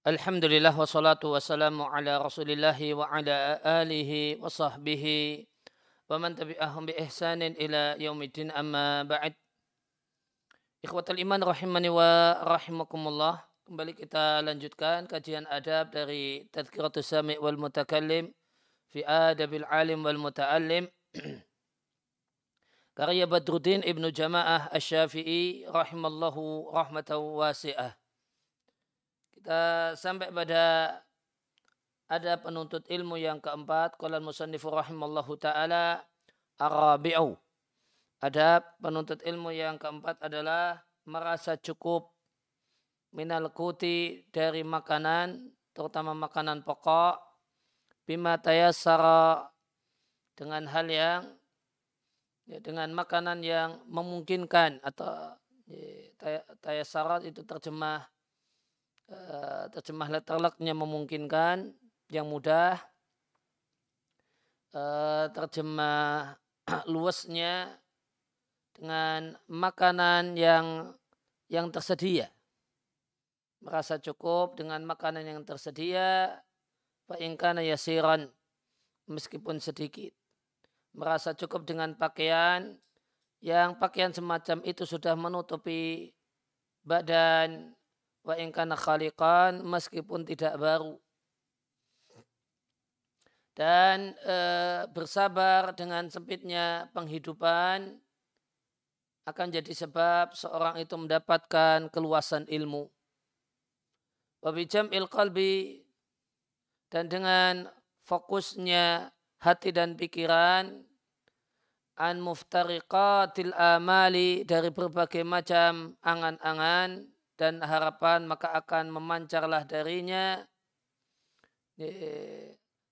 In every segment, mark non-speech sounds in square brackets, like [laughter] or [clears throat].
Alhamdulillah wassalatu wassalamu ala rasulillahi wa ala alihi wa sahbihi wa man tabi'ahum bi ihsanin ila amma ba'd. Ikhwatal iman rahimani wa rahimakumullah. Kembali kita lanjutkan kajian adab dari Tadhkiratus Sami' wal Mutakallim fi Adabil Alim wal Muta'allim. [clears throat] Karya Badruddin Ibnu Jamaah Asy-Syafi'i rahimallahu rahmatan wasi'ah. Kita sampai pada ada penuntut ilmu yang keempat. Qala musannifu rahimallahu ta'ala arabi'u. Ada penuntut ilmu yang keempat adalah merasa cukup minal kuti dari makanan, terutama makanan pokok, bima tayassara dengan hal yang ya, dengan makanan yang memungkinkan atau ya, tayassara itu terjemah terjemah letterlocknya memungkinkan yang mudah. Uh, terjemah [clears throat] luasnya dengan makanan yang yang tersedia. Merasa cukup dengan makanan yang tersedia. Fa'ingkana yasiran meskipun sedikit. Merasa cukup dengan pakaian yang pakaian semacam itu sudah menutupi badan wa ingkana khaliqan meskipun tidak baru dan e, bersabar dengan sempitnya penghidupan akan jadi sebab seorang itu mendapatkan keluasan ilmu. Wabijam il qalbi dan dengan fokusnya hati dan pikiran an muftariqatil amali dari berbagai macam angan-angan dan harapan maka akan memancarlah darinya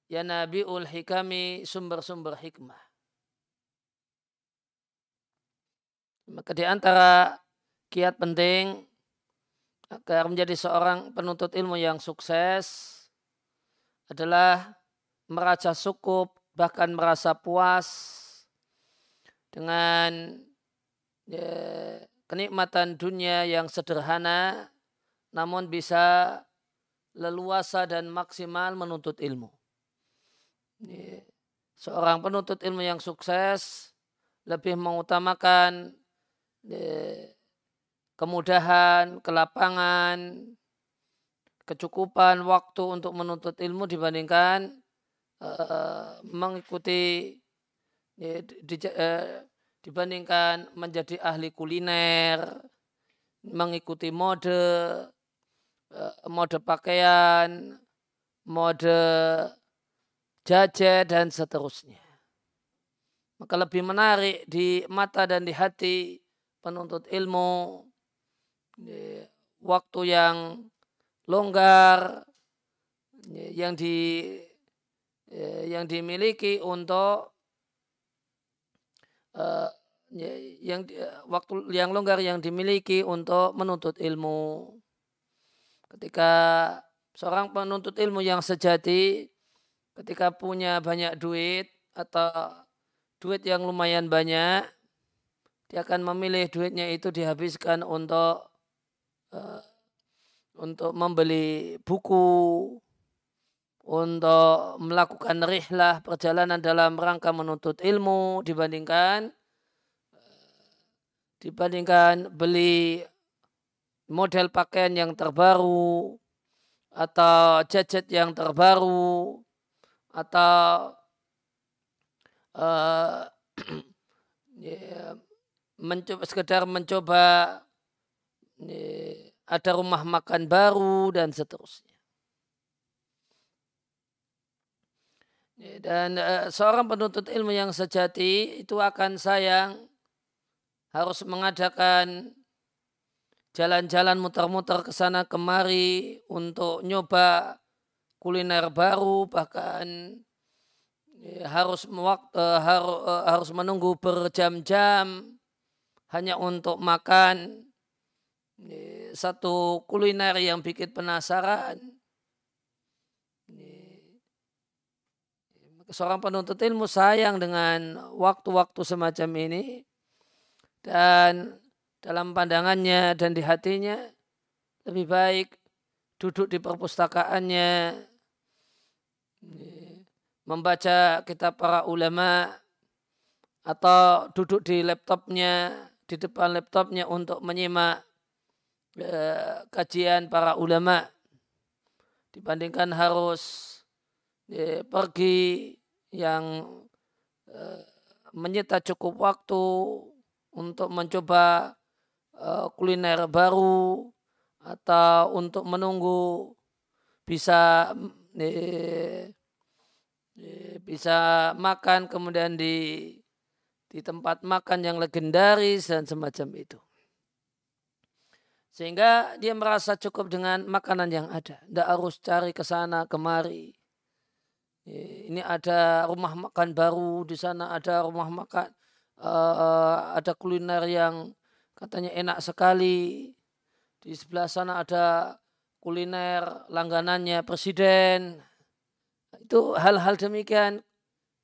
ya nabiul hikami sumber-sumber hikmah. Maka di antara kiat penting agar menjadi seorang penuntut ilmu yang sukses adalah merasa cukup bahkan merasa puas dengan ya, kenikmatan dunia yang sederhana namun bisa leluasa dan maksimal menuntut ilmu. Seorang penuntut ilmu yang sukses lebih mengutamakan kemudahan, kelapangan, kecukupan waktu untuk menuntut ilmu dibandingkan uh, mengikuti uh, dibandingkan menjadi ahli kuliner, mengikuti mode, eh, mode pakaian, mode jajet dan seterusnya. Maka lebih menarik di mata dan di hati penuntut ilmu waktu yang longgar yang di eh, yang dimiliki untuk uh, yang waktu yang longgar yang dimiliki untuk menuntut ilmu. Ketika seorang penuntut ilmu yang sejati ketika punya banyak duit atau duit yang lumayan banyak dia akan memilih duitnya itu dihabiskan untuk uh, untuk membeli buku untuk melakukan rihlah perjalanan dalam rangka menuntut ilmu dibandingkan dibandingkan beli model pakaian yang terbaru atau gadget yang terbaru atau uh, [clears throat] ya, mencoba sekedar mencoba ya, ada rumah makan baru dan seterusnya. Dan uh, seorang penuntut ilmu yang sejati itu akan sayang harus mengadakan jalan-jalan muter-muter ke sana kemari untuk nyoba kuliner baru bahkan ya, harus waktu, harus, uh, harus menunggu berjam-jam hanya untuk makan satu kuliner yang bikin penasaran. Seorang penuntut ilmu sayang dengan waktu-waktu semacam ini dan dalam pandangannya dan di hatinya lebih baik duduk di perpustakaannya, membaca kitab para ulama, atau duduk di laptopnya, di depan laptopnya untuk menyimak eh, kajian para ulama, dibandingkan harus eh, pergi yang eh, menyita cukup waktu untuk mencoba kuliner baru atau untuk menunggu bisa bisa makan kemudian di di tempat makan yang legendaris dan semacam itu. Sehingga dia merasa cukup dengan makanan yang ada. Tidak harus cari ke sana kemari. Ini ada rumah makan baru di sana, ada rumah makan, uh, ada kuliner yang katanya enak sekali. Di sebelah sana ada kuliner langganannya presiden. Itu hal-hal demikian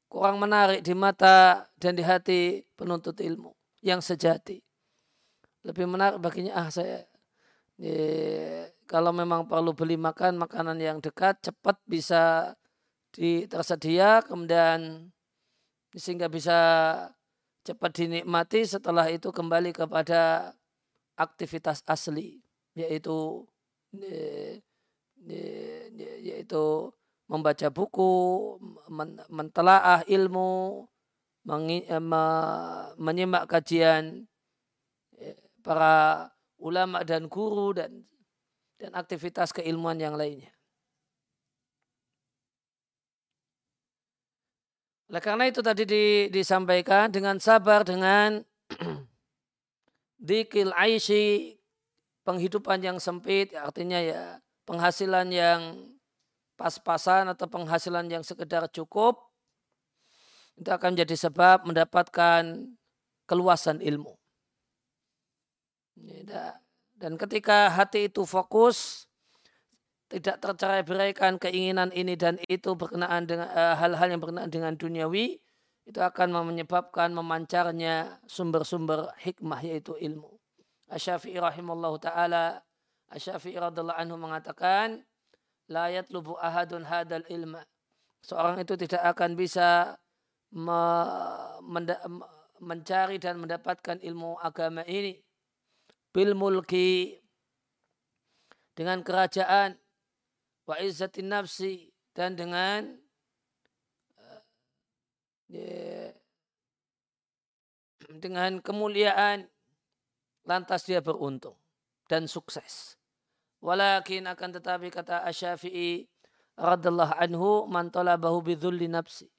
kurang menarik di mata dan di hati penuntut ilmu yang sejati. Lebih menarik baginya ah saya eh, kalau memang perlu beli makan makanan yang dekat cepat bisa di, tersedia kemudian sehingga bisa cepat dinikmati setelah itu kembali kepada aktivitas asli yaitu eh, eh, yaitu membaca buku, mentelaah ilmu, menyimak kajian para ulama dan guru dan dan aktivitas keilmuan yang lainnya. Oleh karena itu tadi di, disampaikan dengan sabar dengan [clears throat] dikil aisy penghidupan yang sempit artinya ya penghasilan yang pas-pasan atau penghasilan yang sekedar cukup itu akan menjadi sebab mendapatkan keluasan ilmu. Dan ketika hati itu fokus, tidak tercerai beraikan keinginan ini dan itu berkenaan dengan eh, hal-hal yang berkenaan dengan duniawi, itu akan menyebabkan memancarnya sumber-sumber hikmah yaitu ilmu. Asyafi'i rahimallahu ta'ala, Asyafi'i radhiallahu anhu mengatakan, layat lubu ahadun hadal ilma. Seorang itu tidak akan bisa me, mencari dan mendapatkan ilmu agama ini bil mulki dengan kerajaan wa izzatin nafsi dan dengan uh, dengan kemuliaan lantas dia beruntung dan sukses. Walakin akan tetapi kata Asyafi'i radallahu anhu man talabahu bidzulli nafsi.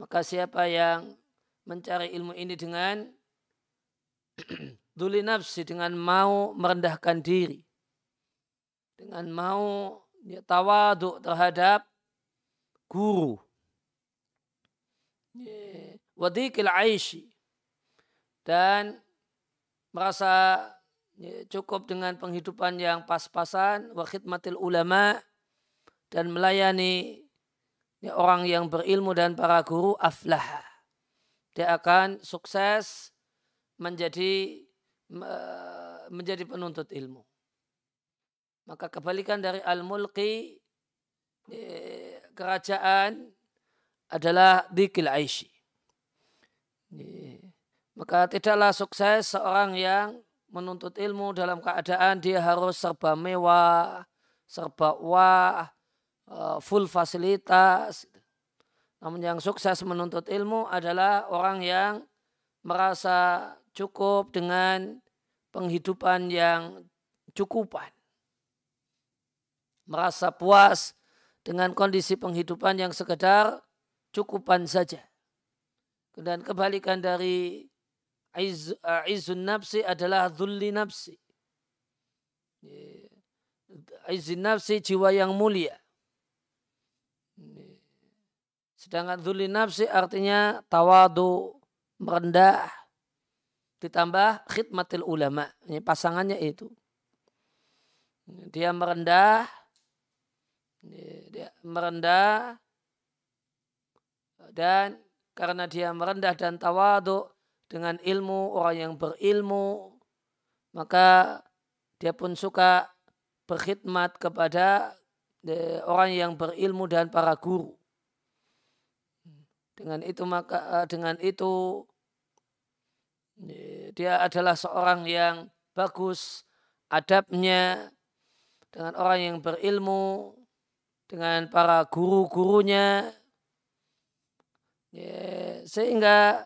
Maka siapa yang mencari ilmu ini dengan [clears throat] duli nafsi dengan mau merendahkan diri dengan mau ya, tawaduk terhadap guru. Wadikil aishi. Dan merasa ya, cukup dengan penghidupan yang pas-pasan wa khidmatil ulama dan melayani ya, orang yang berilmu dan para guru aflah dia akan sukses menjadi menjadi penuntut ilmu maka kebalikan dari al-mulki ya, kerajaan adalah dikil aishi maka tidaklah sukses seorang yang menuntut ilmu dalam keadaan dia harus serba mewah, serba wah, eh, full fasilitas. Namun yang sukses menuntut ilmu adalah orang yang merasa cukup dengan penghidupan yang cukupan. Merasa puas dengan kondisi penghidupan yang sekedar cukupan saja. Dan kebalikan dari Izun nafsi adalah dhulli nafsi. Izun nafsi jiwa yang mulia. Sedangkan dhulli nafsi artinya tawadu, merendah, ditambah khidmatil ulama. Ini pasangannya itu. Dia merendah, dia merendah, dan karena dia merendah dan tawadu, dengan ilmu, orang yang berilmu, maka dia pun suka berkhidmat kepada orang yang berilmu dan para guru. Dengan itu maka dengan itu dia adalah seorang yang bagus adabnya dengan orang yang berilmu dengan para guru-gurunya. Ya, sehingga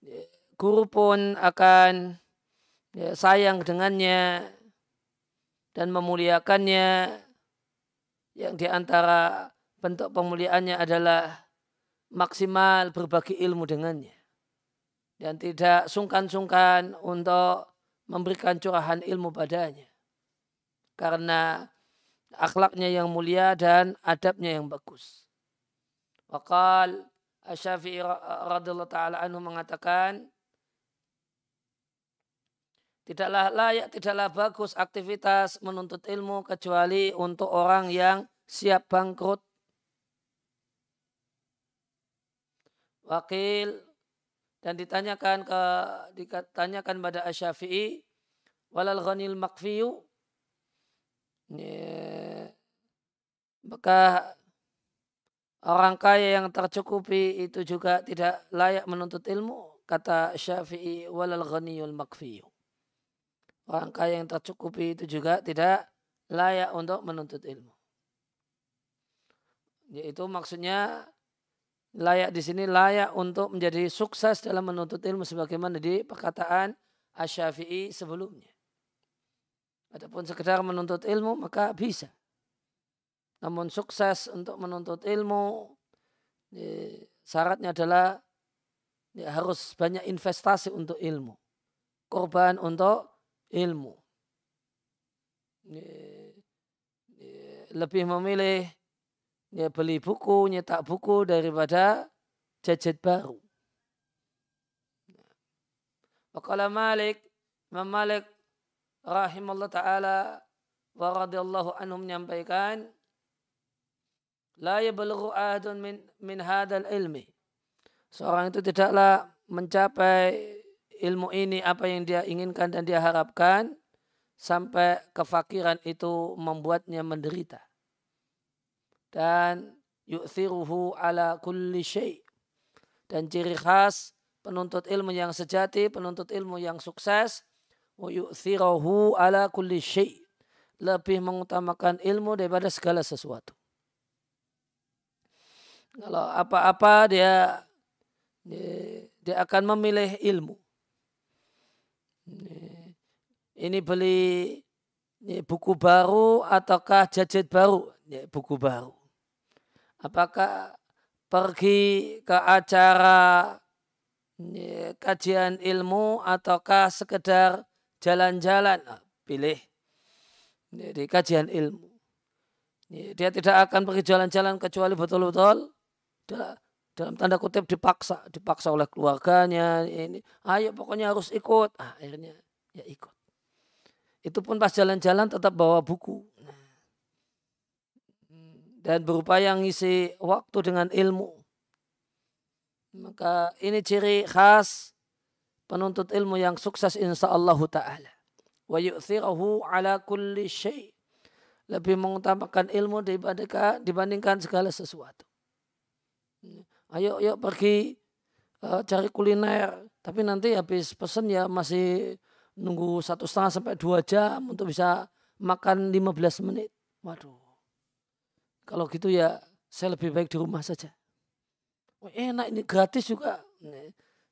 ya, guru pun akan ya, sayang dengannya dan memuliakannya. Yang di antara bentuk pemuliaannya adalah maksimal berbagi ilmu dengannya. Dan tidak sungkan-sungkan untuk memberikan curahan ilmu padanya. Karena akhlaknya yang mulia dan adabnya yang bagus. Wakal Asyafi'i radhiyallahu taala anhu mengatakan tidaklah layak, tidaklah bagus aktivitas menuntut ilmu kecuali untuk orang yang siap bangkrut. Wakil dan ditanyakan ke ditanyakan pada Asy-Syafi'i walal ghanil makfiyu maka orang kaya yang tercukupi itu juga tidak layak menuntut ilmu kata Syafi'i walal ghaniyul makfiyu orang kaya yang tercukupi itu juga tidak layak untuk menuntut ilmu yaitu maksudnya layak di sini layak untuk menjadi sukses dalam menuntut ilmu sebagaimana di perkataan Asy-Syafi'i sebelumnya. Adapun sekedar menuntut ilmu maka bisa. Namun sukses untuk menuntut ilmu ya, syaratnya adalah ya, harus banyak investasi untuk ilmu. Korban untuk ilmu. Lebih memilih ya beli buku, nyetak buku daripada jajet baru. Wakala Malik, Imam Malik rahimahullah ta'ala wa radiyallahu anhu menyampaikan la yablughu ahadun min, min hadal ilmi. Seorang itu tidaklah mencapai ilmu ini apa yang dia inginkan dan dia harapkan sampai kefakiran itu membuatnya menderita dan yu'thiruhu ala kulli syai. Dan ciri khas penuntut ilmu yang sejati, penuntut ilmu yang sukses, wa yu'thiruhu ala kulli syai. Lebih mengutamakan ilmu daripada segala sesuatu. Kalau apa-apa dia, dia dia akan memilih ilmu. Ini beli buku baru ataukah jajet baru? Buku baru apakah pergi ke acara kajian ilmu ataukah sekedar jalan-jalan nah, pilih. Di kajian ilmu. Dia tidak akan pergi jalan-jalan kecuali betul-betul dalam tanda kutip dipaksa dipaksa oleh keluarganya ini ayo pokoknya harus ikut. Ah, akhirnya ya ikut. Itu pun pas jalan-jalan tetap bawa buku. Dan berupaya ngisi waktu dengan ilmu. Maka ini ciri khas penuntut ilmu yang sukses insya Allah ta'ala. Wa yu'thirahu ala kulli syai. Lebih mengutamakan ilmu dibandingkan, dibandingkan segala sesuatu. Ayo, yuk pergi uh, cari kuliner. Tapi nanti habis pesen ya masih nunggu satu setengah sampai dua jam untuk bisa makan 15 menit. Waduh kalau gitu ya saya lebih baik di rumah saja. Oh, enak ini gratis juga.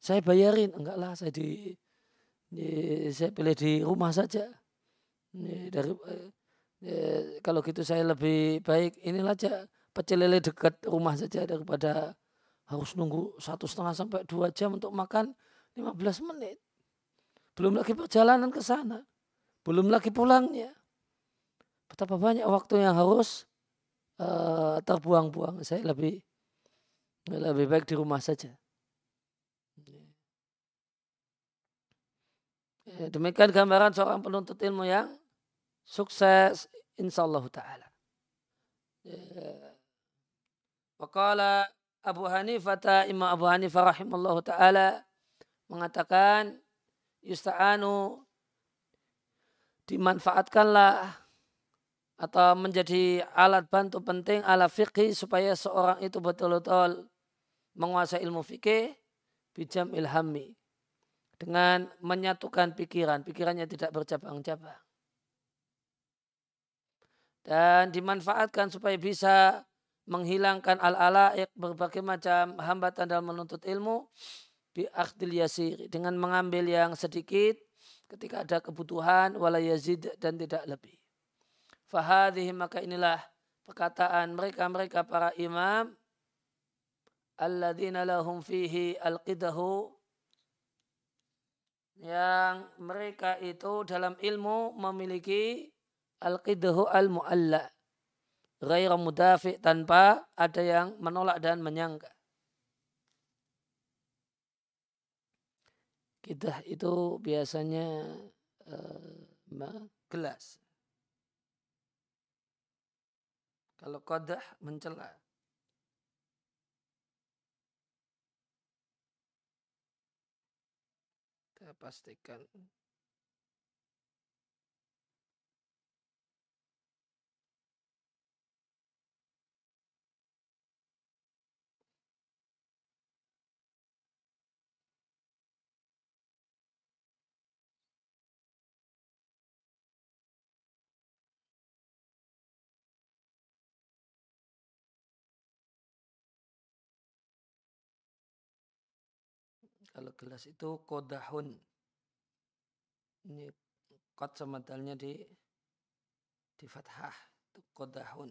Saya bayarin. Enggak lah saya di, di saya pilih di rumah saja. Dari eh, kalau gitu saya lebih baik inilah aja pecel lele dekat rumah saja daripada harus nunggu satu setengah sampai dua jam untuk makan 15 menit. Belum lagi perjalanan ke sana. Belum lagi pulangnya. Betapa banyak waktu yang harus uh, terbuang-buang. Saya lebih lebih baik di rumah saja. Ya, demikian gambaran seorang penuntut ilmu yang sukses insya Allah ta'ala. Ya. Wakala Abu Hanifah, Imam Abu Hanifah rahimallahu ta'ala mengatakan yusta'anu dimanfaatkanlah atau menjadi alat bantu penting ala fikih supaya seorang itu betul-betul menguasai ilmu fikih bijam ilhami dengan menyatukan pikiran, pikirannya tidak bercabang-cabang. Dan dimanfaatkan supaya bisa menghilangkan al-alaik berbagai macam hambatan dalam menuntut ilmu bi yasir dengan mengambil yang sedikit ketika ada kebutuhan wala yazid dan tidak lebih. Fahadhihi maka inilah perkataan mereka-mereka para imam alladzina lahum fihi alqidahu yang mereka itu dalam ilmu memiliki alqidahu al-mu'alla ghaira mudafi tanpa ada yang menolak dan menyangka. Kita itu biasanya uh, gelas. Kalau kodah mencela. Pastikan. Kalau gelas itu kodahun. Ini kod semadalnya di di fathah. Itu kodahun.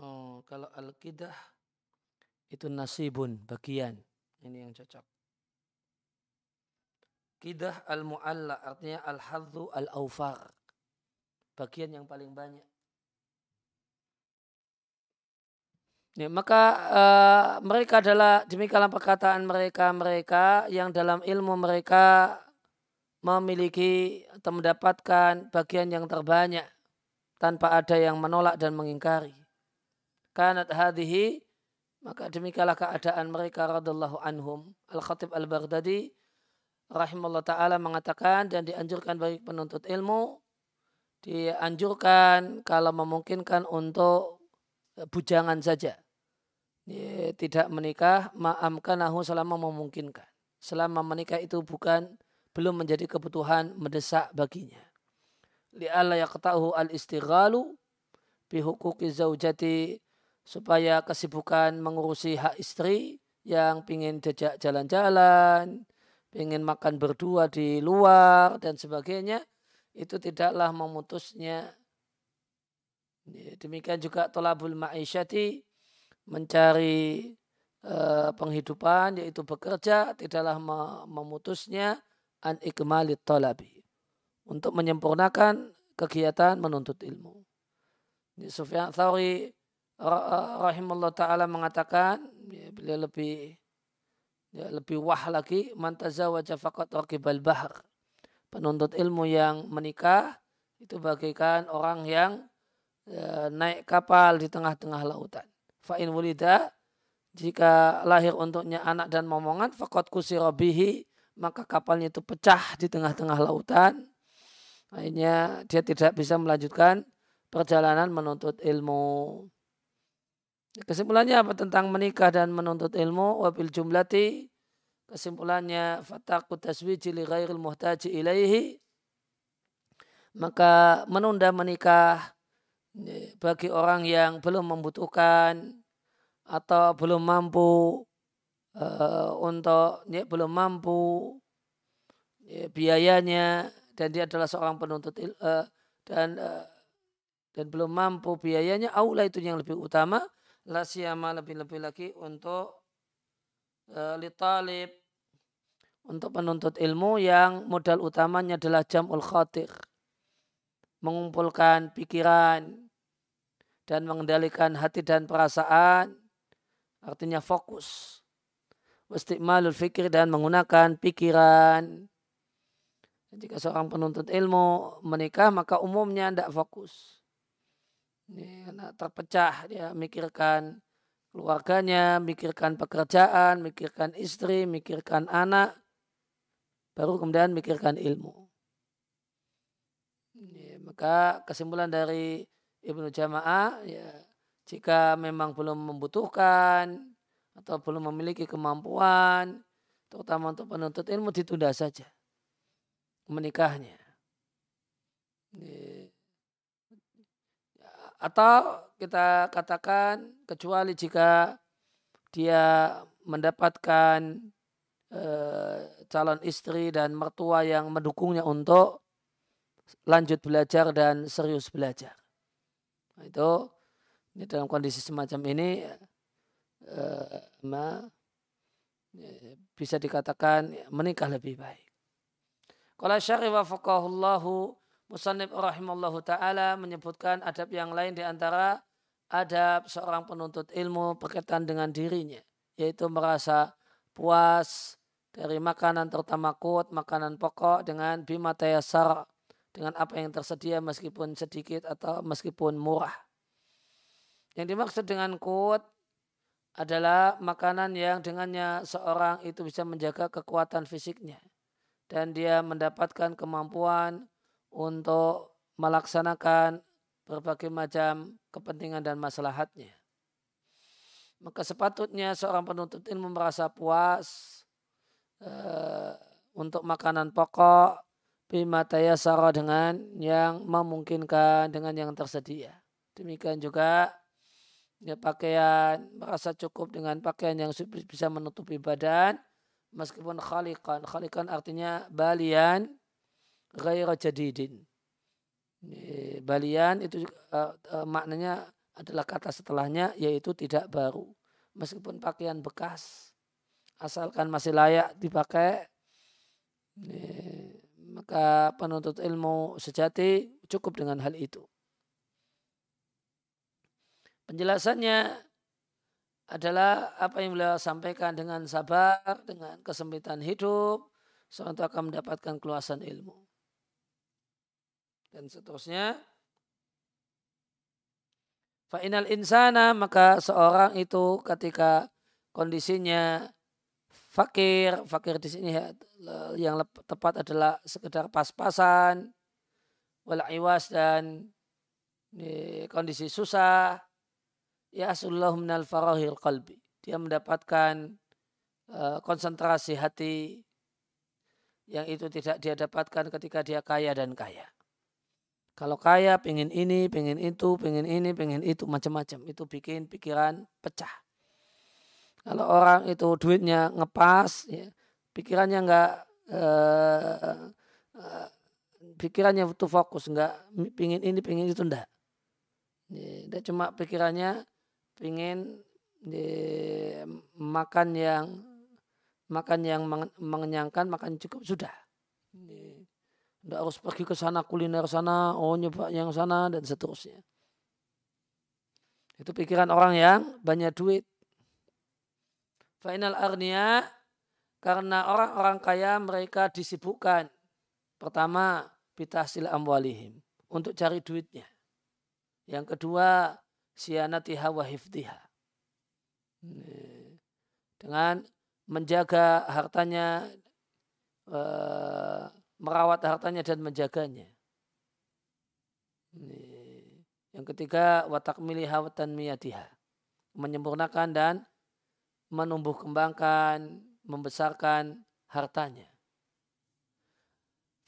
Oh, kalau al-kidah itu nasibun, bagian. Ini yang cocok. Kidah al-mu'alla artinya al-hadhu al-awfar. Bagian yang paling banyak. Ya, maka uh, mereka adalah demikianlah perkataan mereka-mereka yang dalam ilmu mereka memiliki atau mendapatkan bagian yang terbanyak tanpa ada yang menolak dan mengingkari. Kanat hadhihi maka demikianlah keadaan mereka radallahu anhum. Al-Khatib Al-Baghdadi rahimahullah ta'ala mengatakan dan dianjurkan bagi penuntut ilmu dianjurkan kalau memungkinkan untuk eh, bujangan saja. Tidak menikah ma'amkanahu selama memungkinkan. Selama menikah itu bukan belum menjadi kebutuhan mendesak baginya. Li'alla yaqta'uhu al-istighalu bihukuki zaujati supaya kesibukan mengurusi hak istri yang ingin jejak jalan-jalan ingin makan berdua di luar dan sebagainya itu tidaklah memutusnya. Demikian juga tolabul ma'isyati mencari uh, penghidupan yaitu bekerja tidaklah memutusnya an ikmalit tolabi. Untuk menyempurnakan kegiatan menuntut ilmu. Sufyan Thawri rahimahullah ta'ala mengatakan ya, beliau lebih ya, lebih wah lagi mantazawaja faqat raqibal bahr penuntut ilmu yang menikah itu bagaikan orang yang ya, naik kapal di tengah-tengah lautan. Fa'in wulida jika lahir untuknya anak dan momongan faqat kusirabihi maka kapalnya itu pecah di tengah-tengah lautan. Akhirnya dia tidak bisa melanjutkan perjalanan menuntut ilmu. Kesimpulannya apa tentang menikah dan menuntut ilmu? Wabil jumlati kesimpulannya fataku taswiji li ghairil muhtaji ilaihi maka menunda menikah bagi orang yang belum membutuhkan atau belum mampu uh, untuk ya, belum mampu ya, biayanya dan dia adalah seorang penuntut il, uh, dan uh, dan belum mampu biayanya aula itu yang lebih utama. La siyama lebih-lebih lagi untuk uh, litalib untuk penuntut ilmu yang modal utamanya adalah jamul khatir mengumpulkan pikiran dan mengendalikan hati dan perasaan. Artinya fokus. Wastikmalul fikir dan menggunakan pikiran. Jika seorang penuntut ilmu menikah maka umumnya tidak fokus. Ini terpecah dia mikirkan keluarganya, mikirkan pekerjaan, mikirkan istri, mikirkan anak, baru kemudian mikirkan ilmu. Ya, maka kesimpulan dari Ibnu Jamaah, ya, jika memang belum membutuhkan atau belum memiliki kemampuan, terutama untuk penuntut ilmu, ditunda saja menikahnya. Ya. Atau kita katakan kecuali jika dia mendapatkan e, calon istri dan mertua yang mendukungnya untuk lanjut belajar dan serius belajar. Nah, itu ini dalam kondisi semacam ini e, ma, ya, bisa dikatakan menikah lebih baik. Kalau syari wa Musannib rahimallahu taala menyebutkan adab yang lain di antara adab seorang penuntut ilmu berkaitan dengan dirinya yaitu merasa puas dari makanan terutama kut, makanan pokok dengan bima tayasar dengan apa yang tersedia meskipun sedikit atau meskipun murah. Yang dimaksud dengan kut adalah makanan yang dengannya seorang itu bisa menjaga kekuatan fisiknya dan dia mendapatkan kemampuan untuk melaksanakan berbagai macam kepentingan dan maslahatnya. Maka sepatutnya seorang penuntut ilmu merasa puas uh, untuk makanan pokok bima tayasara dengan yang memungkinkan dengan yang tersedia. Demikian juga ya pakaian merasa cukup dengan pakaian yang bisa menutupi badan meskipun khalikan. Khalikan artinya balian ghaira jadidin. Balian itu uh, uh, maknanya adalah kata setelahnya yaitu tidak baru. Meskipun pakaian bekas asalkan masih layak dipakai maka penuntut ilmu sejati cukup dengan hal itu. Penjelasannya adalah apa yang beliau sampaikan dengan sabar, dengan kesempitan hidup, seorang itu akan mendapatkan keluasan ilmu dan seterusnya. Fa'inal insana maka seorang itu ketika kondisinya fakir, fakir di sini ya, yang tepat adalah sekedar pas-pasan, wala iwas dan kondisi susah, ya asullahu minal farahil qalbi. Dia mendapatkan uh, konsentrasi hati yang itu tidak dia dapatkan ketika dia kaya dan kaya. Kalau kaya pengen ini, pengen itu, pengen ini, pengen itu, macam-macam. Itu bikin pikiran pecah. Kalau orang itu duitnya ngepas, ya, pikirannya enggak uh, uh, pikirannya itu fokus, enggak pengen ini, pengen itu enggak. Ya, dia cuma pikirannya pengen ya, makan yang makan yang mengenyangkan, makan cukup sudah. Ya tidak harus pergi ke sana kuliner sana, oh nyoba yang sana dan seterusnya. Itu pikiran orang yang banyak duit. Final arnia karena orang-orang kaya mereka disibukkan. Pertama, bitahsil amwalihim. Untuk cari duitnya. Yang kedua, sianatiha wa hifdiha. Dengan menjaga hartanya eh, merawat hartanya dan menjaganya. Yang ketiga, watak miliha dan miyadiha. Menyempurnakan dan menumbuh kembangkan, membesarkan hartanya.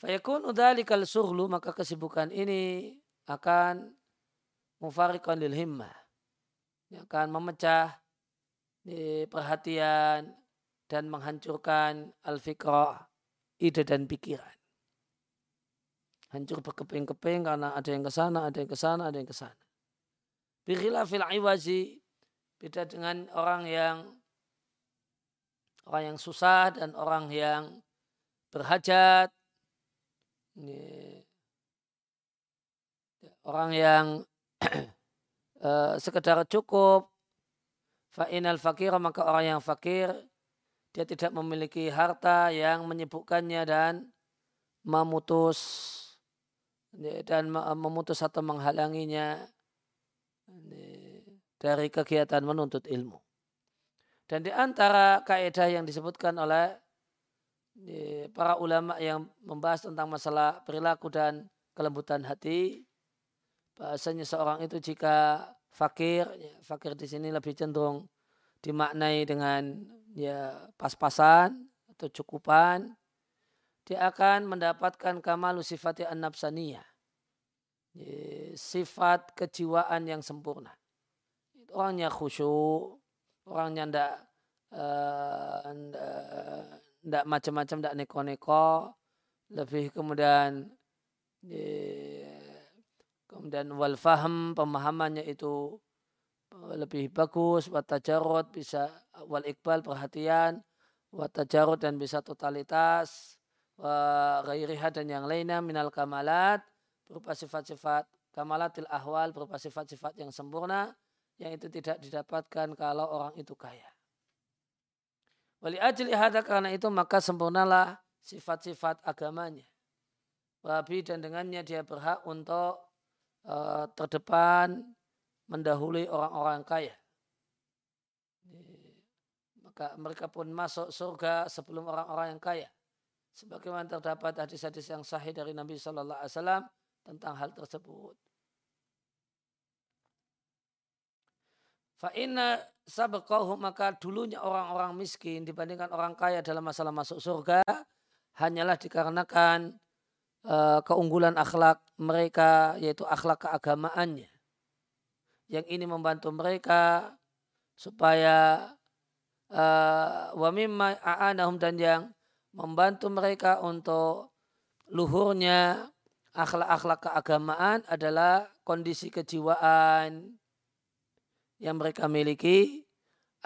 Fayakun udhalikal surlu, maka kesibukan ini akan mufarikan lil himmah. Akan memecah perhatian dan menghancurkan al-fikrah, ide dan pikiran hancur berkeping-keping karena ada yang ke sana, ada yang ke sana, ada yang ke sana. fil iwazi beda dengan orang yang orang yang susah dan orang yang berhajat. Orang yang uh, [clears throat] sekedar cukup fa'inal fakir maka orang yang fakir dia tidak memiliki harta yang menyibukkannya dan memutus dan memutus atau menghalanginya dari kegiatan menuntut ilmu. Dan di antara kaidah yang disebutkan oleh para ulama yang membahas tentang masalah perilaku dan kelembutan hati, bahasanya seorang itu jika fakir, ya, fakir di sini lebih cenderung dimaknai dengan ya pas-pasan atau cukupan, dia akan mendapatkan kamalu sifat an-nafsaniyah. Sifat kejiwaan yang sempurna. Orangnya khusyuk, orangnya ndak uh, ndak macam-macam, ndak neko-neko, lebih kemudian kemudian wal faham pemahamannya itu eh, lebih bagus, watajarot bisa wal iqbal perhatian, watajarot dan bisa totalitas, gairiha dan yang lainnya minal kamalat. Berupa sifat-sifat kamalatil ahwal berupa sifat-sifat yang sempurna yang itu tidak didapatkan kalau orang itu kaya. Wali ajli hada karena itu maka sempurnalah sifat-sifat agamanya. Wabi dan dengannya dia berhak untuk uh, terdepan mendahului orang-orang kaya. Maka mereka pun masuk surga sebelum orang-orang yang kaya. Sebagaimana terdapat hadis-hadis yang sahih dari Nabi Shallallahu Alaihi Wasallam tentang hal tersebut. Fa'inna sabqahu maka dulunya orang-orang miskin dibandingkan orang kaya dalam masalah masuk surga hanyalah dikarenakan uh, keunggulan akhlak mereka yaitu akhlak keagamaannya. Yang ini membantu mereka supaya uh, wa mimma a'anahum dan yang membantu mereka untuk luhurnya akhlak-akhlak keagamaan adalah kondisi kejiwaan yang mereka miliki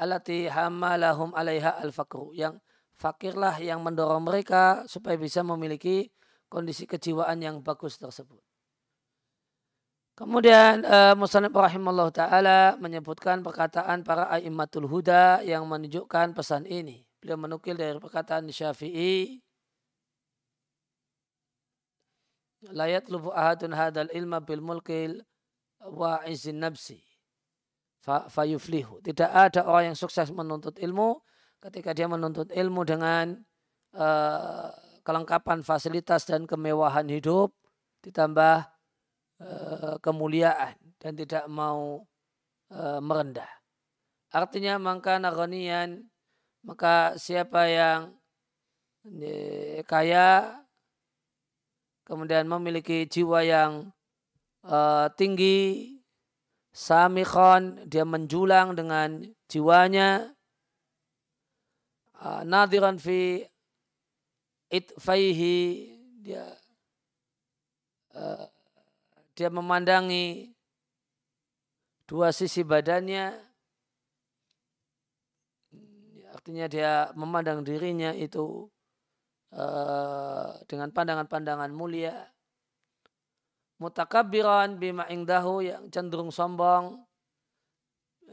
alati hamalahum alaiha al-fakru yang fakirlah yang mendorong mereka supaya bisa memiliki kondisi kejiwaan yang bagus tersebut. Kemudian uh, Muslim rahimahullah ta'ala menyebutkan perkataan para a'immatul huda yang menunjukkan pesan ini. Beliau menukil dari perkataan Syafi'i. Layat lubu ahadun hadal ilma bil mulkil wa izin nafsi. Fayuflihu. Tidak ada orang yang sukses menuntut ilmu ketika dia menuntut ilmu dengan uh, kelengkapan fasilitas dan kemewahan hidup ditambah uh, kemuliaan dan tidak mau uh, merendah. Artinya maka nagonian maka siapa yang kaya kemudian memiliki jiwa yang uh, tinggi samikhon dia menjulang dengan jiwanya uh, nadiran fi itfaihi dia uh, dia memandangi dua sisi badannya Artinya dia memandang dirinya itu uh, dengan pandangan-pandangan mulia. Mutakabiran bima ingdahu yang cenderung sombong.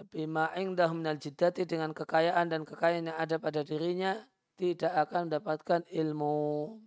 Bima ingdahu minal jiddati dengan kekayaan dan kekayaan yang ada pada dirinya. Tidak akan mendapatkan ilmu.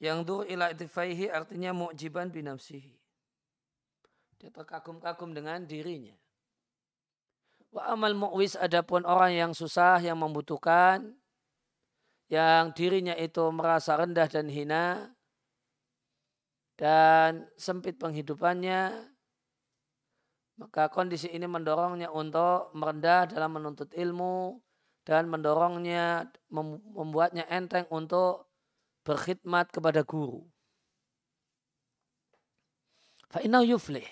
Yang dur ila itifaihi artinya mu'jiban binafsihi. Dia terkagum-kagum dengan dirinya. Wa amal mu'wis adapun orang yang susah, yang membutuhkan, yang dirinya itu merasa rendah dan hina, dan sempit penghidupannya, maka kondisi ini mendorongnya untuk merendah dalam menuntut ilmu, dan mendorongnya, membuatnya enteng untuk berkhidmat kepada guru. Fa'inau yuflih.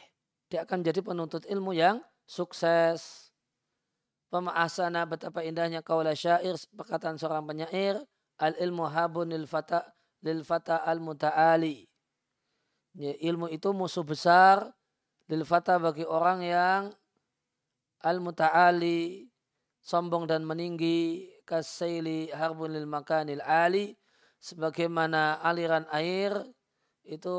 Dia akan menjadi penuntut ilmu yang sukses. Pemahasana betapa indahnya kaulah syair, perkataan seorang penyair, al ilmu habun lil fata lil fata al mutaali. Ya, ilmu itu musuh besar lil fata bagi orang yang al mutaali sombong dan meninggi kasaili harbun lil makanil ali sebagaimana aliran air itu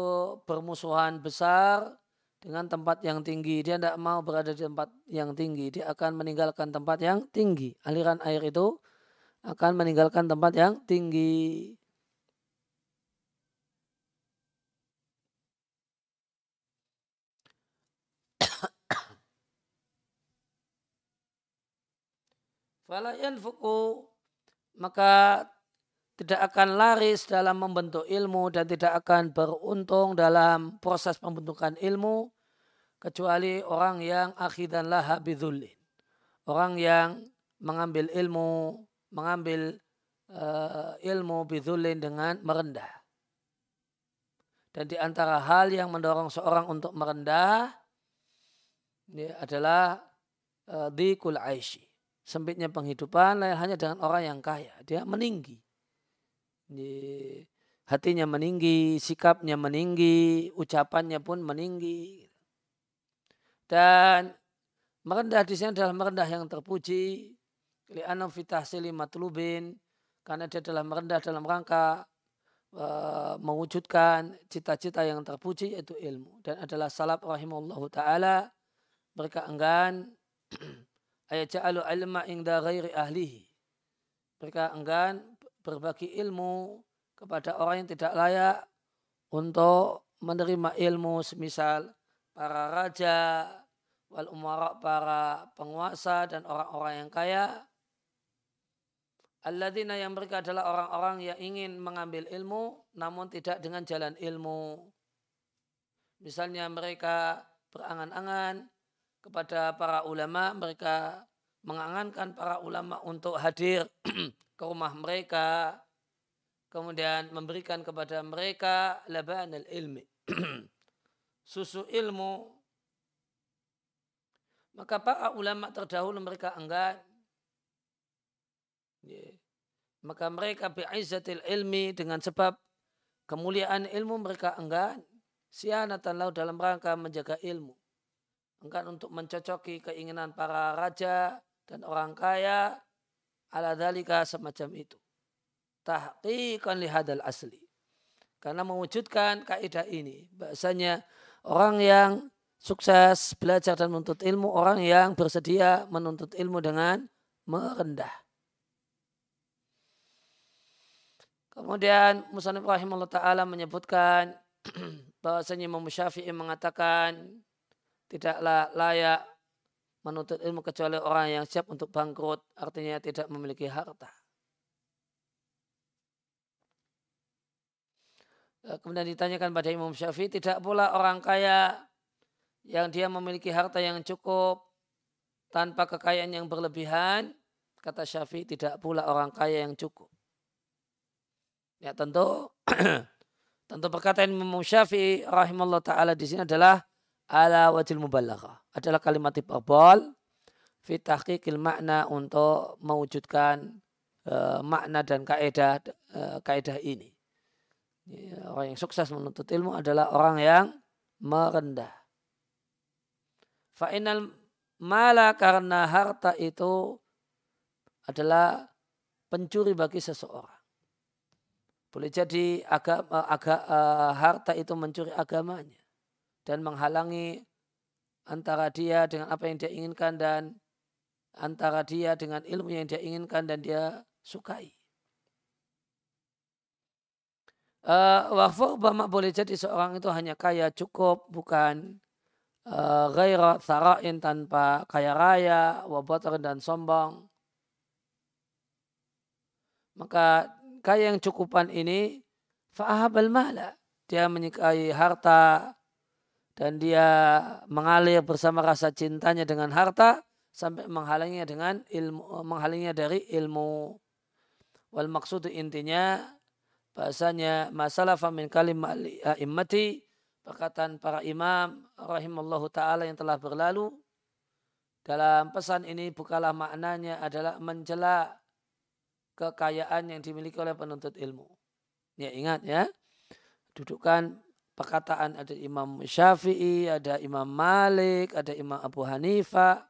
bermusuhan besar dengan tempat yang tinggi. Dia tidak mau berada di tempat yang tinggi. Dia akan meninggalkan tempat yang tinggi. Aliran air itu akan meninggalkan tempat yang tinggi. [coughs] Fala yanfuku maka tidak akan laris dalam membentuk ilmu dan tidak akan beruntung dalam proses pembentukan ilmu kecuali orang yang akhidan laha bidhullin. Orang yang mengambil ilmu, mengambil uh, ilmu bidhullin dengan merendah. Dan di antara hal yang mendorong seorang untuk merendah ini adalah uh, dikul aishi sempitnya penghidupan hanya dengan orang yang kaya. Dia meninggi. Hatinya meninggi, sikapnya meninggi, ucapannya pun meninggi. Dan merendah di sini adalah merendah yang terpuji. Li'anam fitahsili matlubin. Karena dia adalah merendah dalam rangka uh, mewujudkan cita-cita yang terpuji yaitu ilmu. Dan adalah salaf rahimahullah ta'ala. Mereka enggan [clears throat] ayaja'alu ilma ingda ghairi ahlihi. Mereka enggan berbagi ilmu kepada orang yang tidak layak untuk menerima ilmu semisal para raja, wal umara para penguasa dan orang-orang yang kaya. Alladzina yang mereka adalah orang-orang yang ingin mengambil ilmu namun tidak dengan jalan ilmu. Misalnya mereka berangan-angan kepada para ulama, mereka mengangankan para ulama untuk hadir [clears throat] ke rumah mereka, kemudian memberikan kepada mereka laban ilmi, [clears throat] susu ilmu. Maka para ulama terdahulu mereka enggan. Maka mereka bi'izzatil ilmi dengan sebab kemuliaan ilmu mereka enggan. Sianatan lau dalam rangka menjaga ilmu enggan untuk mencocoki keinginan para raja dan orang kaya ala dalika semacam itu. Tahqiqan lihadal asli. Karena mewujudkan kaidah ini. Bahasanya orang yang sukses belajar dan menuntut ilmu, orang yang bersedia menuntut ilmu dengan merendah. Kemudian Musanif rahimahullah ta'ala menyebutkan [clears throat] bahwasanya Imam Syafi'i mengatakan tidaklah layak menuntut ilmu kecuali orang yang siap untuk bangkrut, artinya tidak memiliki harta. Eh, kemudian ditanyakan pada Imam Syafi'i, tidak pula orang kaya yang dia memiliki harta yang cukup tanpa kekayaan yang berlebihan, kata Syafi'i tidak pula orang kaya yang cukup. Ya tentu [clears throat] tentu perkataan Imam Syafi'i rahimahullah taala di sini adalah ala wajil mubalaghah adalah kalimat hiperbol fi tahqiqil makna untuk mewujudkan uh, makna dan kaidah uh, kaidah ini. Ya, orang yang sukses menuntut ilmu adalah orang yang merendah. Fa'inal mala karena harta itu adalah pencuri bagi seseorang. Boleh jadi agama, aga, uh, harta itu mencuri agamanya dan menghalangi antara dia dengan apa yang dia inginkan dan antara dia dengan ilmu yang dia inginkan dan dia sukai. Uh, bahwa boleh jadi seorang itu hanya kaya cukup bukan uh, ghaira sarain tanpa kaya raya, wabatar dan sombong. Maka kaya yang cukupan ini fa'ahabal mala. Dia menyukai harta, dan dia mengalir bersama rasa cintanya dengan harta sampai menghalanginya dengan ilmu menghalanginya dari ilmu wal maksud intinya bahasanya masalah famin kalim immati perkataan para imam rahimallahu taala yang telah berlalu dalam pesan ini bukalah maknanya adalah mencela kekayaan yang dimiliki oleh penuntut ilmu. Ya ingat ya, dudukan perkataan ada Imam Syafi'i, ada Imam Malik, ada Imam Abu Hanifah.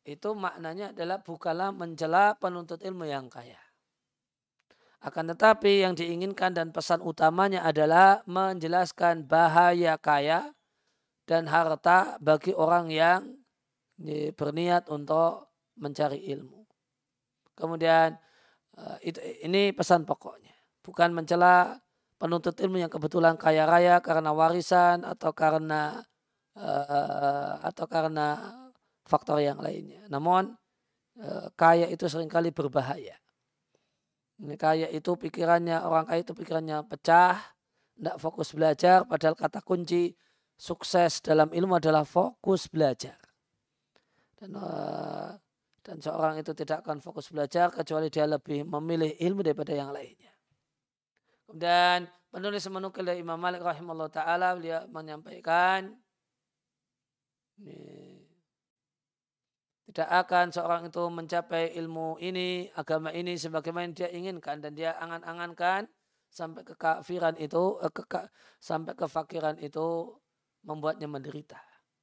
Itu maknanya adalah bukalah mencela penuntut ilmu yang kaya. Akan tetapi yang diinginkan dan pesan utamanya adalah menjelaskan bahaya kaya dan harta bagi orang yang berniat untuk mencari ilmu. Kemudian eh, ini pesan pokoknya. Bukan mencela penuntut ilmu yang kebetulan kaya raya karena warisan atau karena eh, atau karena faktor yang lainnya. Namun eh, kaya itu sering kali berbahaya. Kaya itu pikirannya, orang kaya itu pikirannya pecah, tidak fokus belajar, padahal kata kunci sukses dalam ilmu adalah fokus belajar. Dan, uh, dan seorang itu tidak akan fokus belajar kecuali dia lebih memilih ilmu daripada yang lainnya. Kemudian penulis menukil dari Imam Malik rahimahullah ta'ala, beliau menyampaikan, tidak akan seorang itu mencapai ilmu ini, agama ini sebagaimana dia inginkan dan dia angan-angankan sampai kekafiran itu, eh, ke, sampai kefakiran itu membuatnya menderita.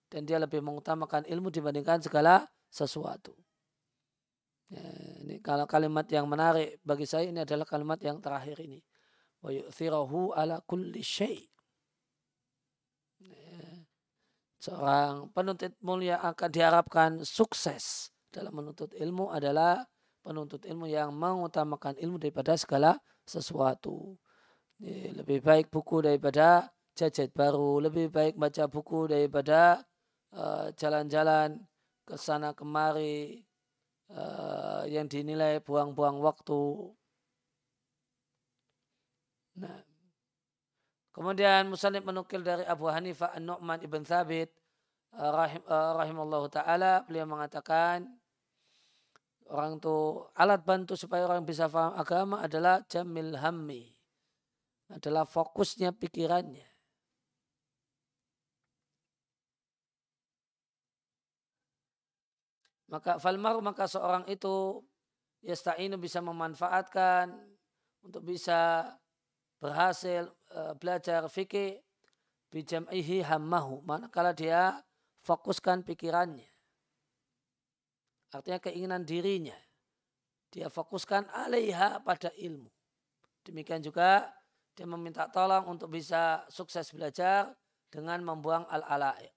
Dan dia lebih mengutamakan ilmu dibandingkan segala sesuatu. Ya, ini kalau kalimat yang menarik bagi saya ini adalah kalimat yang terakhir ini. Wa yu'thirahu ala kulli syai' seorang penuntut mulia akan diharapkan sukses dalam menuntut ilmu adalah penuntut ilmu yang mengutamakan ilmu daripada segala sesuatu. Lebih baik buku daripada jajet baru, lebih baik baca buku daripada eh, jalan-jalan uh, ke sana kemari uh, yang dinilai buang-buang waktu. Nah, Kemudian Musanib menukil dari Abu Hanifah An-Nu'man ibn Thabit uh, rahim, uh, rahimallahu taala. Beliau mengatakan orang itu alat bantu supaya orang bisa paham agama adalah jamil hammi. Adalah fokusnya pikirannya. Maka falmar maka seorang itu yasta'inu bisa memanfaatkan untuk bisa berhasil uh, belajar fikih bijam'ihi hammahu. Manakala dia fokuskan pikirannya artinya keinginan dirinya dia fokuskan alaiha pada ilmu. Demikian juga dia meminta tolong untuk bisa sukses belajar dengan membuang al-ala'iq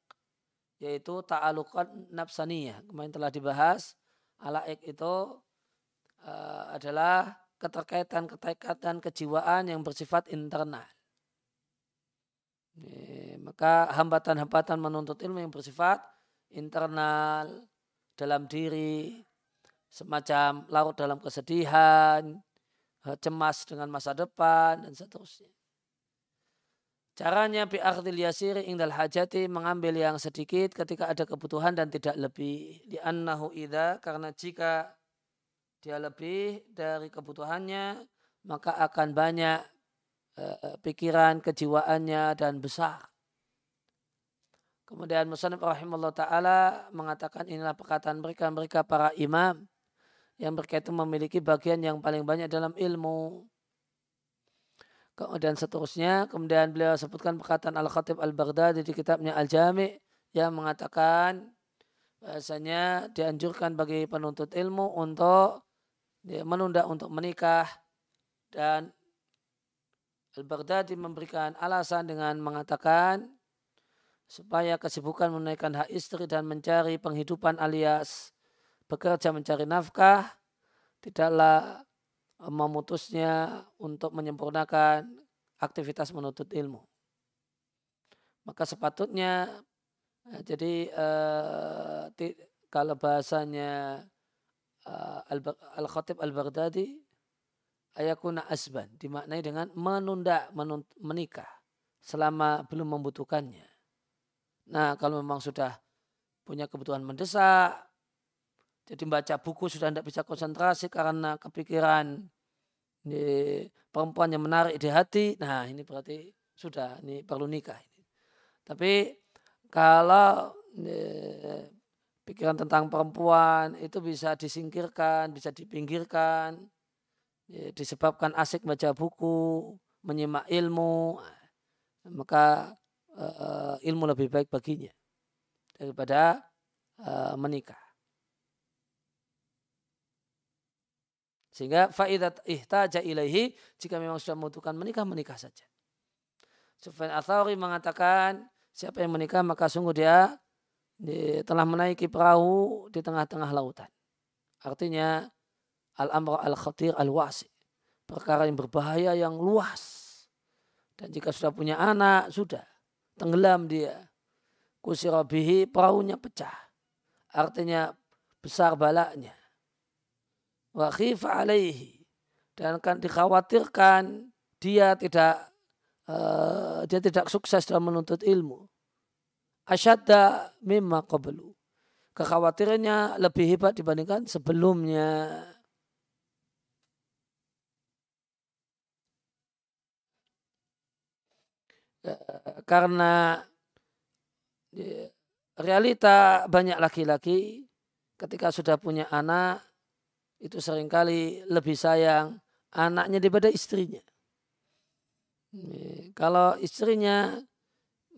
yaitu ta'alukan nafsaniyah. Kemarin telah dibahas ala'iq itu uh, adalah keterkaitan-keterkaitan kejiwaan yang bersifat internal. Maka hambatan-hambatan menuntut ilmu yang bersifat internal dalam diri, semacam larut dalam kesedihan, cemas dengan masa depan, dan seterusnya. Caranya bi'akhdil yasiri ingdal hajati mengambil yang sedikit ketika ada kebutuhan dan tidak lebih. Li'annahu idha karena jika dia lebih dari kebutuhannya, maka akan banyak uh, pikiran, kejiwaannya dan besar. Kemudian Musanib rahimahullah ta'ala mengatakan inilah perkataan mereka, mereka para imam yang berkaitan memiliki bagian yang paling banyak dalam ilmu. Kemudian seterusnya, kemudian beliau sebutkan perkataan Al-Khatib Al-Baghdadi di kitabnya Al-Jami' yang mengatakan bahasanya dianjurkan bagi penuntut ilmu untuk menunda untuk menikah dan Al-Baghdadi memberikan alasan dengan mengatakan supaya kesibukan menaikkan hak istri dan mencari penghidupan alias bekerja mencari nafkah tidaklah memutusnya untuk menyempurnakan aktivitas menuntut ilmu. Maka sepatutnya jadi eh, kalau bahasanya Al-Khatib Al-Baghdadi ayakuna asban dimaknai dengan menunda menikah selama belum membutuhkannya. Nah, kalau memang sudah punya kebutuhan mendesak, jadi baca buku sudah tidak bisa konsentrasi karena kepikiran ini, perempuan yang menarik di hati, nah ini berarti sudah ini perlu nikah. Tapi kalau pikiran tentang perempuan itu bisa disingkirkan, bisa dipinggirkan, ya, disebabkan asik baca buku, menyimak ilmu, maka uh, ilmu lebih baik baginya daripada uh, menikah. Sehingga faidat ihtaja ilaihi jika memang sudah membutuhkan menikah menikah saja. Sufyan Athauri mengatakan siapa yang menikah maka sungguh dia di, telah menaiki perahu di tengah-tengah lautan. Artinya al-amr al-khatir al-wasi. Perkara yang berbahaya yang luas. Dan jika sudah punya anak, sudah. Tenggelam dia. Kusirabihi perahunya pecah. Artinya besar balaknya. Wa khifa alaihi. Dan akan dikhawatirkan dia tidak uh, dia tidak sukses dalam menuntut ilmu asyadda mimma qablu. Kekhawatirannya lebih hebat dibandingkan sebelumnya. Karena realita banyak laki-laki ketika sudah punya anak itu sering kali lebih sayang anaknya daripada istrinya. Kalau istrinya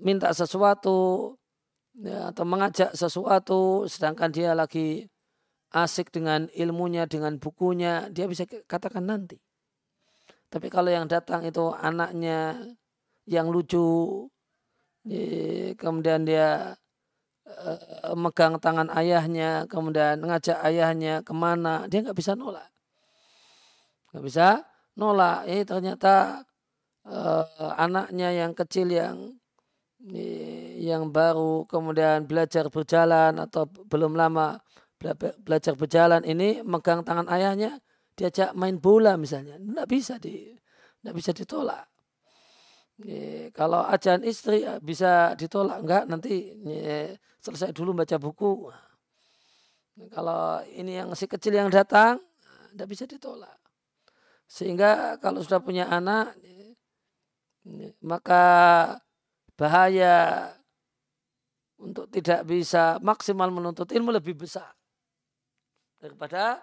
minta sesuatu ya, atau mengajak sesuatu sedangkan dia lagi asik dengan ilmunya, dengan bukunya, dia bisa katakan nanti. Tapi kalau yang datang itu anaknya yang lucu, kemudian dia eh, megang tangan ayahnya, kemudian ngajak ayahnya ke mana, dia nggak bisa nolak. Nggak bisa nolak. Eh ternyata uh, anaknya yang kecil yang yang baru kemudian belajar berjalan atau belum lama belajar berjalan ini megang tangan ayahnya diajak main bola misalnya tidak bisa di tidak bisa ditolak. Kalau ajaran istri ya bisa ditolak enggak nanti selesai dulu baca buku. Kalau ini yang si kecil yang datang tidak bisa ditolak. Sehingga kalau sudah punya anak maka bahaya. Untuk tidak bisa maksimal menuntut ilmu lebih besar. Daripada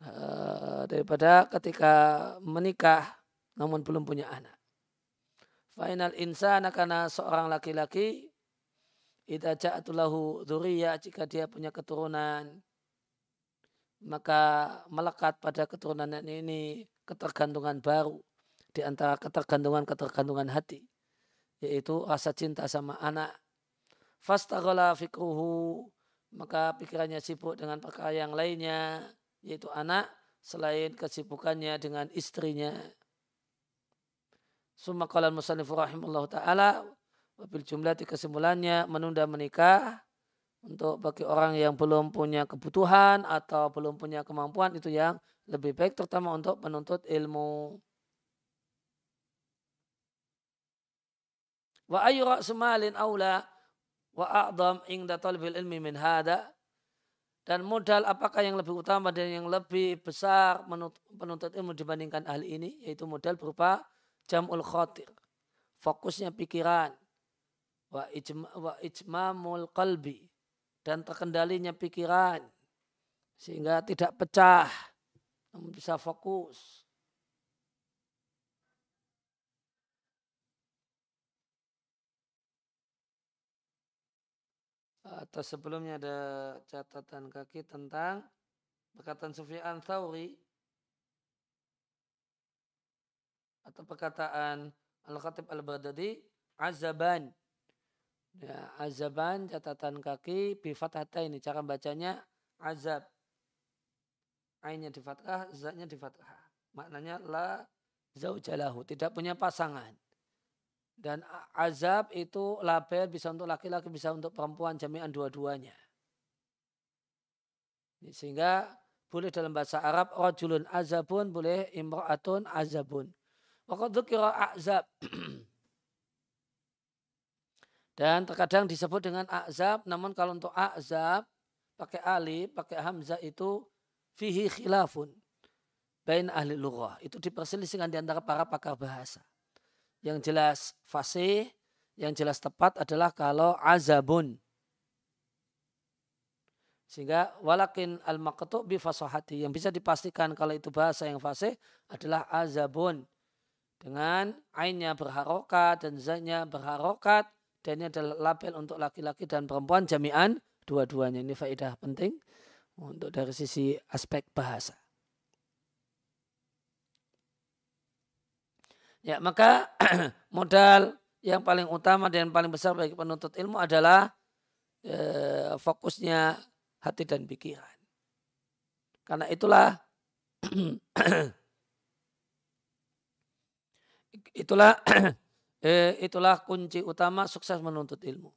uh, daripada ketika menikah namun belum punya anak. Final insana karena seorang laki-laki Ida ja'atulahu dhuriyah jika dia punya keturunan maka melekat pada keturunan ini ketergantungan baru. Di antara ketergantungan-ketergantungan hati yaitu rasa cinta sama anak. Fastaghala fikruhu maka pikirannya sibuk dengan perkara yang lainnya yaitu anak selain kesibukannya dengan istrinya. Summa qala musannif rahimallahu taala wabil jumlah kesimpulannya menunda menikah untuk bagi orang yang belum punya kebutuhan atau belum punya kemampuan itu yang lebih baik terutama untuk menuntut ilmu. Wa ayu ra'sumalin aula wa a'dham inda talbil ilmi min hada. Dan modal apakah yang lebih utama dan yang lebih besar penuntut ilmu dibandingkan ahli ini? Yaitu modal berupa jamul khotir fokusnya pikiran. Wa, ijma, wa ijmamul qalbi. Dan terkendalinya pikiran. Sehingga tidak pecah. Namun bisa fokus atau sebelumnya ada catatan kaki tentang perkataan Sufyan Thawri? Atau perkataan Al-Khatib Al-Baghdadi azaban. Ya, azaban catatan kaki bi ini cara bacanya azab. Ainnya di fathah zatnya di fathah. Maknanya la zaujalahu. Tidak punya pasangan dan azab itu label bisa untuk laki-laki, bisa untuk perempuan, jami'an dua-duanya. Sehingga boleh dalam bahasa Arab, rajulun azabun, boleh imra'atun azabun. Waktu kira azab. [clears throat] Dan terkadang disebut dengan azab, namun kalau untuk azab, pakai alif, pakai hamzah itu fihi khilafun. Bain ahli lughah. Itu diperselisihkan di antara para pakar bahasa yang jelas fasih, yang jelas tepat adalah kalau azabun. Sehingga walakin al maqtu bi fasahati yang bisa dipastikan kalau itu bahasa yang fasih adalah azabun dengan ainnya berharokat dan zanya berharokat dan ini adalah label untuk laki-laki dan perempuan jami'an dua-duanya ini faedah penting untuk dari sisi aspek bahasa. Ya, maka [clears throat] modal yang paling utama dan paling besar bagi penuntut ilmu adalah eh, fokusnya hati dan pikiran. Karena itulah [clears throat] itulah [clears throat] eh, itulah kunci utama sukses menuntut ilmu.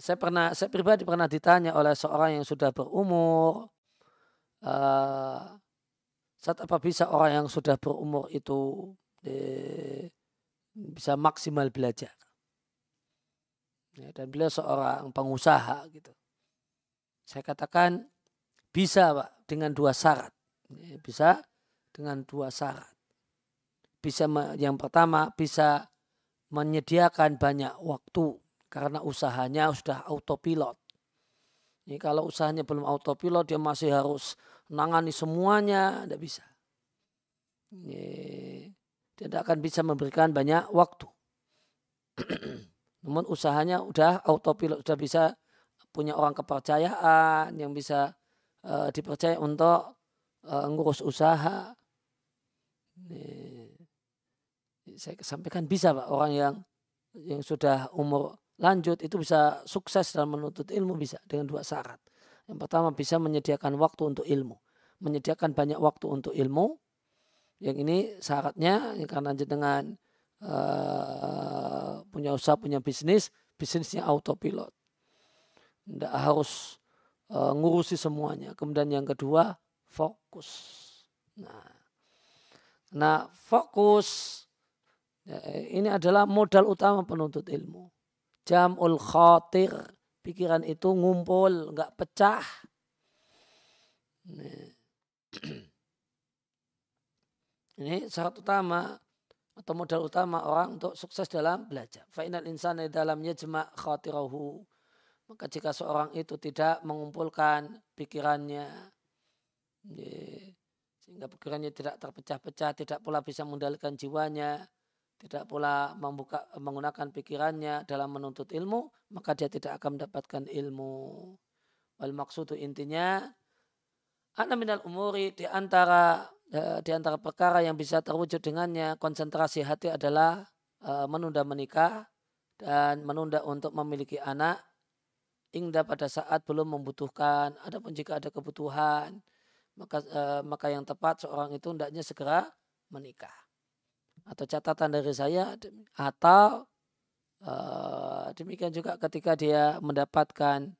Saya pernah, saya pribadi pernah ditanya oleh seorang yang sudah berumur, uh, saat apa bisa orang yang sudah berumur itu eh, bisa maksimal belajar. Ya, dan beliau seorang pengusaha gitu. Saya katakan bisa Pak dengan dua syarat. Ya, bisa dengan dua syarat. Bisa yang pertama bisa menyediakan banyak waktu karena usahanya sudah autopilot. Ini kalau usahanya belum autopilot dia masih harus nangani semuanya, tidak bisa. Ini, tidak akan bisa memberikan banyak waktu. [clears throat] Namun usahanya udah autopilot, sudah bisa punya orang kepercayaan yang bisa uh, dipercaya untuk uh, ngurus usaha. Ini, saya sampaikan bisa pak orang yang yang sudah umur lanjut itu bisa sukses dalam menuntut ilmu bisa dengan dua syarat. Yang pertama bisa menyediakan waktu untuk ilmu, menyediakan banyak waktu untuk ilmu yang ini syaratnya ya karena dengan uh, punya usaha, punya bisnis, bisnisnya autopilot. Tidak harus uh, ngurusi semuanya. Kemudian yang kedua, fokus. Nah, nah fokus ya, ini adalah modal utama penuntut ilmu. Jamul khatir, pikiran itu ngumpul, nggak pecah. [clears throat] Ini syarat utama atau modal utama orang untuk sukses dalam belajar. Fa'inal insan dalam yajma' khatirahu. Maka jika seorang itu tidak mengumpulkan pikirannya, sehingga pikirannya tidak terpecah-pecah, tidak pula bisa mengendalikan jiwanya, tidak pula membuka, menggunakan pikirannya dalam menuntut ilmu, maka dia tidak akan mendapatkan ilmu. Wal maksudu intinya, anak minal umuri di antara Eh, di antara perkara yang bisa terwujud dengannya konsentrasi hati adalah uh, menunda menikah dan menunda untuk memiliki anak hingga pada saat belum membutuhkan. Adapun jika ada kebutuhan, maka uh, maka yang tepat seorang itu hendaknya segera menikah. Atau catatan dari saya atau uh, demikian juga ketika dia mendapatkan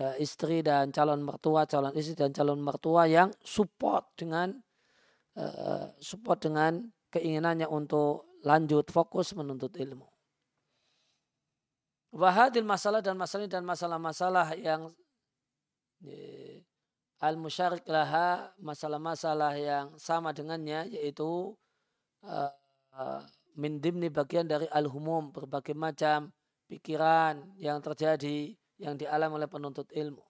uh, istri dan calon mertua, calon istri dan calon mertua yang support dengan Eh, support dengan keinginannya untuk lanjut fokus menuntut ilmu. Wahadil masalah dan masalah dan masalah-masalah yang al musyarik laha masalah-masalah yang sama dengannya yaitu uh, uh, min bagian dari al-humum berbagai macam pikiran yang terjadi yang dialami oleh penuntut ilmu.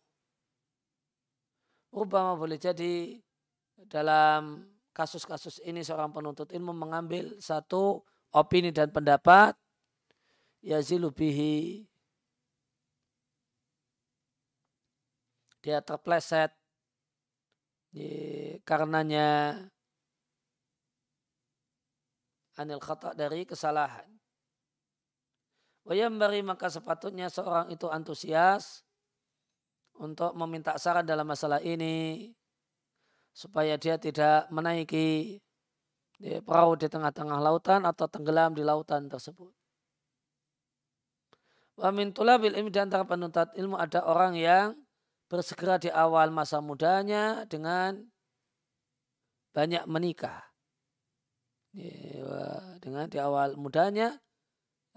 Rubama boleh jadi dalam kasus-kasus ini seorang penuntut ilmu mengambil satu opini dan pendapat yazilubihi dia terpleset karenanya anil khata dari kesalahan. bari maka sepatutnya seorang itu antusias untuk meminta saran dalam masalah ini supaya dia tidak menaiki ya, perahu di tengah-tengah lautan atau tenggelam di lautan tersebut. Wa min tulabil ilmi di antara penuntut ilmu ada orang yang bersegera di awal masa mudanya dengan banyak menikah. Dengan di awal mudanya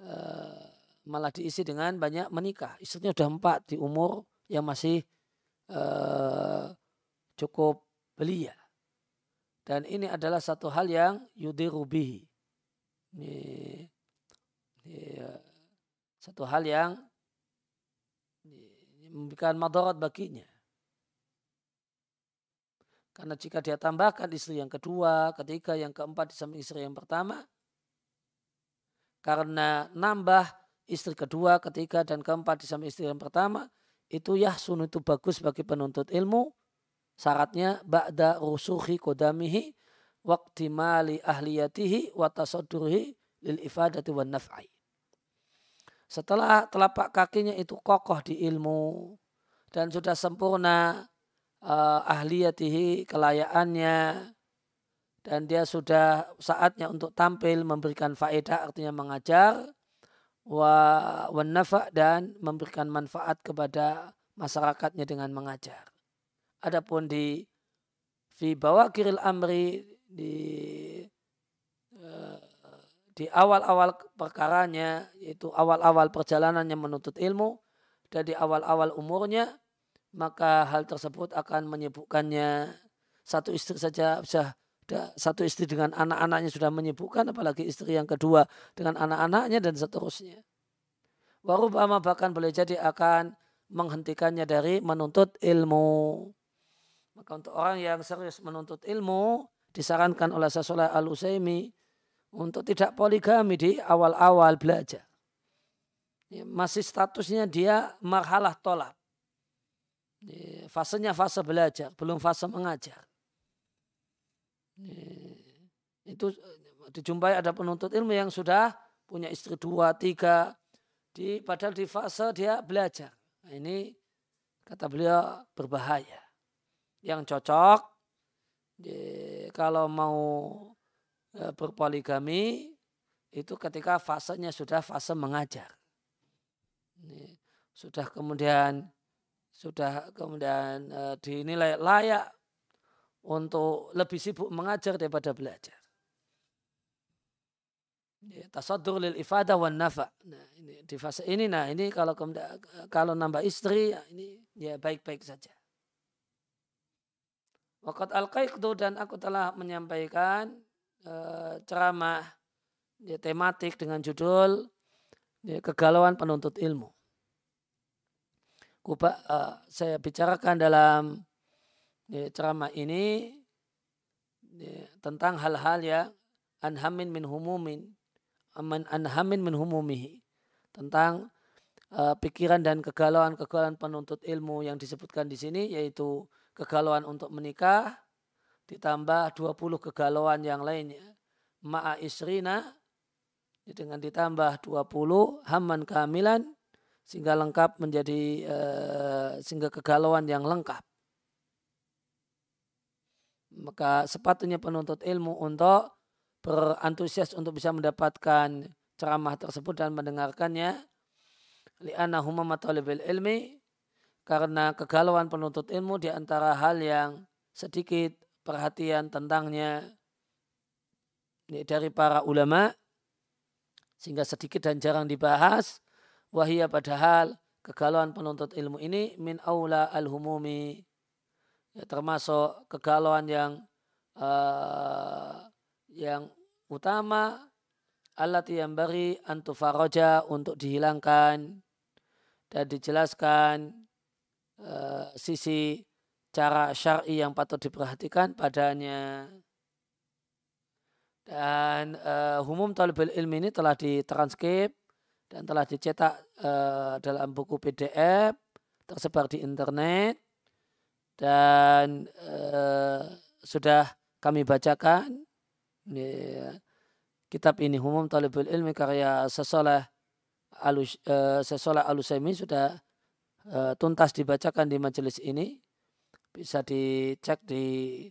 eh, malah diisi dengan banyak menikah. Istrinya sudah empat di umur yang masih eh, cukup belia. Dan ini adalah satu hal yang yudirubihi. Ini ya, satu hal yang memberikan madarat baginya. Karena jika dia tambahkan istri yang kedua, ketiga, yang keempat di samping istri yang pertama, karena nambah istri kedua, ketiga, dan keempat di samping istri yang pertama, itu ya sun itu bagus bagi penuntut ilmu. Syaratnya ba'da rusuhi kodamihi mali ahliyatihi wa tasaddurihi lil ifadati wan naf'i. Setelah telapak kakinya itu kokoh di ilmu dan sudah sempurna uh, ahliyatihi kelayaannya dan dia sudah saatnya untuk tampil memberikan faedah artinya mengajar wa nafa dan memberikan manfaat kepada masyarakatnya dengan mengajar. Adapun di fi bawakiril amri di uh, di awal-awal perkaranya yaitu awal-awal perjalanannya menuntut ilmu dan di awal-awal umurnya maka hal tersebut akan menyebutkannya satu istri saja sudah satu istri dengan anak-anaknya sudah menyebutkan apalagi istri yang kedua dengan anak-anaknya dan seterusnya. Warubama bahkan boleh jadi akan menghentikannya dari menuntut ilmu. Maka untuk orang yang serius menuntut ilmu disarankan oleh Sasolah al usaimi untuk tidak poligami di awal-awal belajar. Ya, masih statusnya dia marhalah tolak fasenya fase belajar, belum fase mengajar. Itu dijumpai ada penuntut ilmu yang sudah punya istri dua, tiga, di padahal di fase dia belajar. Nah, ini kata beliau berbahaya. Yang cocok kalau mau e, berpoligami itu ketika fasenya sudah fase mengajar. Sudah kemudian sudah kemudian e, dinilai layak untuk lebih sibuk mengajar daripada belajar. Ya, tasadur lil ifadah wan nafa. Nah, ini di fase ini nah ini kalau kalau nambah istri ya ini ya baik-baik saja. Waqat al dan aku telah menyampaikan e, ceramah ya, tematik dengan judul ya, kegalauan penuntut ilmu kuba, uh, saya bicarakan dalam ya, ceramah ini ya, tentang hal-hal yang anhamin min humumin aman anhamin min humumihi. Tentang uh, pikiran dan kegalauan-kegalauan penuntut ilmu yang disebutkan di sini yaitu kegalauan untuk menikah ditambah 20 kegalauan yang lainnya. Ma'a isrina dengan ditambah 20 haman kehamilan sehingga lengkap menjadi uh, sehingga kegalauan yang lengkap. Maka sepatutnya penuntut ilmu untuk berantusias untuk bisa mendapatkan ceramah tersebut dan mendengarkannya li'anna huma ilmi karena kegalauan penuntut ilmu di antara hal yang sedikit perhatian tentangnya dari para ulama sehingga sedikit dan jarang dibahas Wahia padahal kegalauan penuntut ilmu ini min aula al-humumi. Ya, termasuk kegalauan yang uh, yang utama alat yang beri antufaroja untuk dihilangkan dan dijelaskan uh, sisi cara syar'i yang patut diperhatikan padanya. Dan uh, humum talibul ilmi ini telah ditranskrip dan telah dicetak uh, dalam buku PDF tersebar di internet dan uh, sudah kami bacakan ya, kitab ini umum talibul ilmi karya sesoleh alus uh, sesoleh alusemi sudah uh, tuntas dibacakan di majelis ini bisa dicek di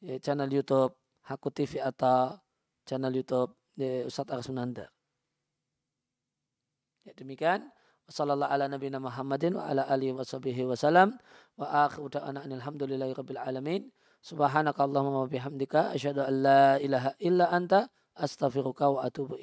ya, channel YouTube Haku TV atau channel YouTube ya, Ustadz Arsunanda. Ya, demikian. Wassallallahu ala nabiyina Muhammadin wa ala alihi wa. Subhanakallahumma bihamdika. Ilaha illa anta. Astaghfiruka wa atubu.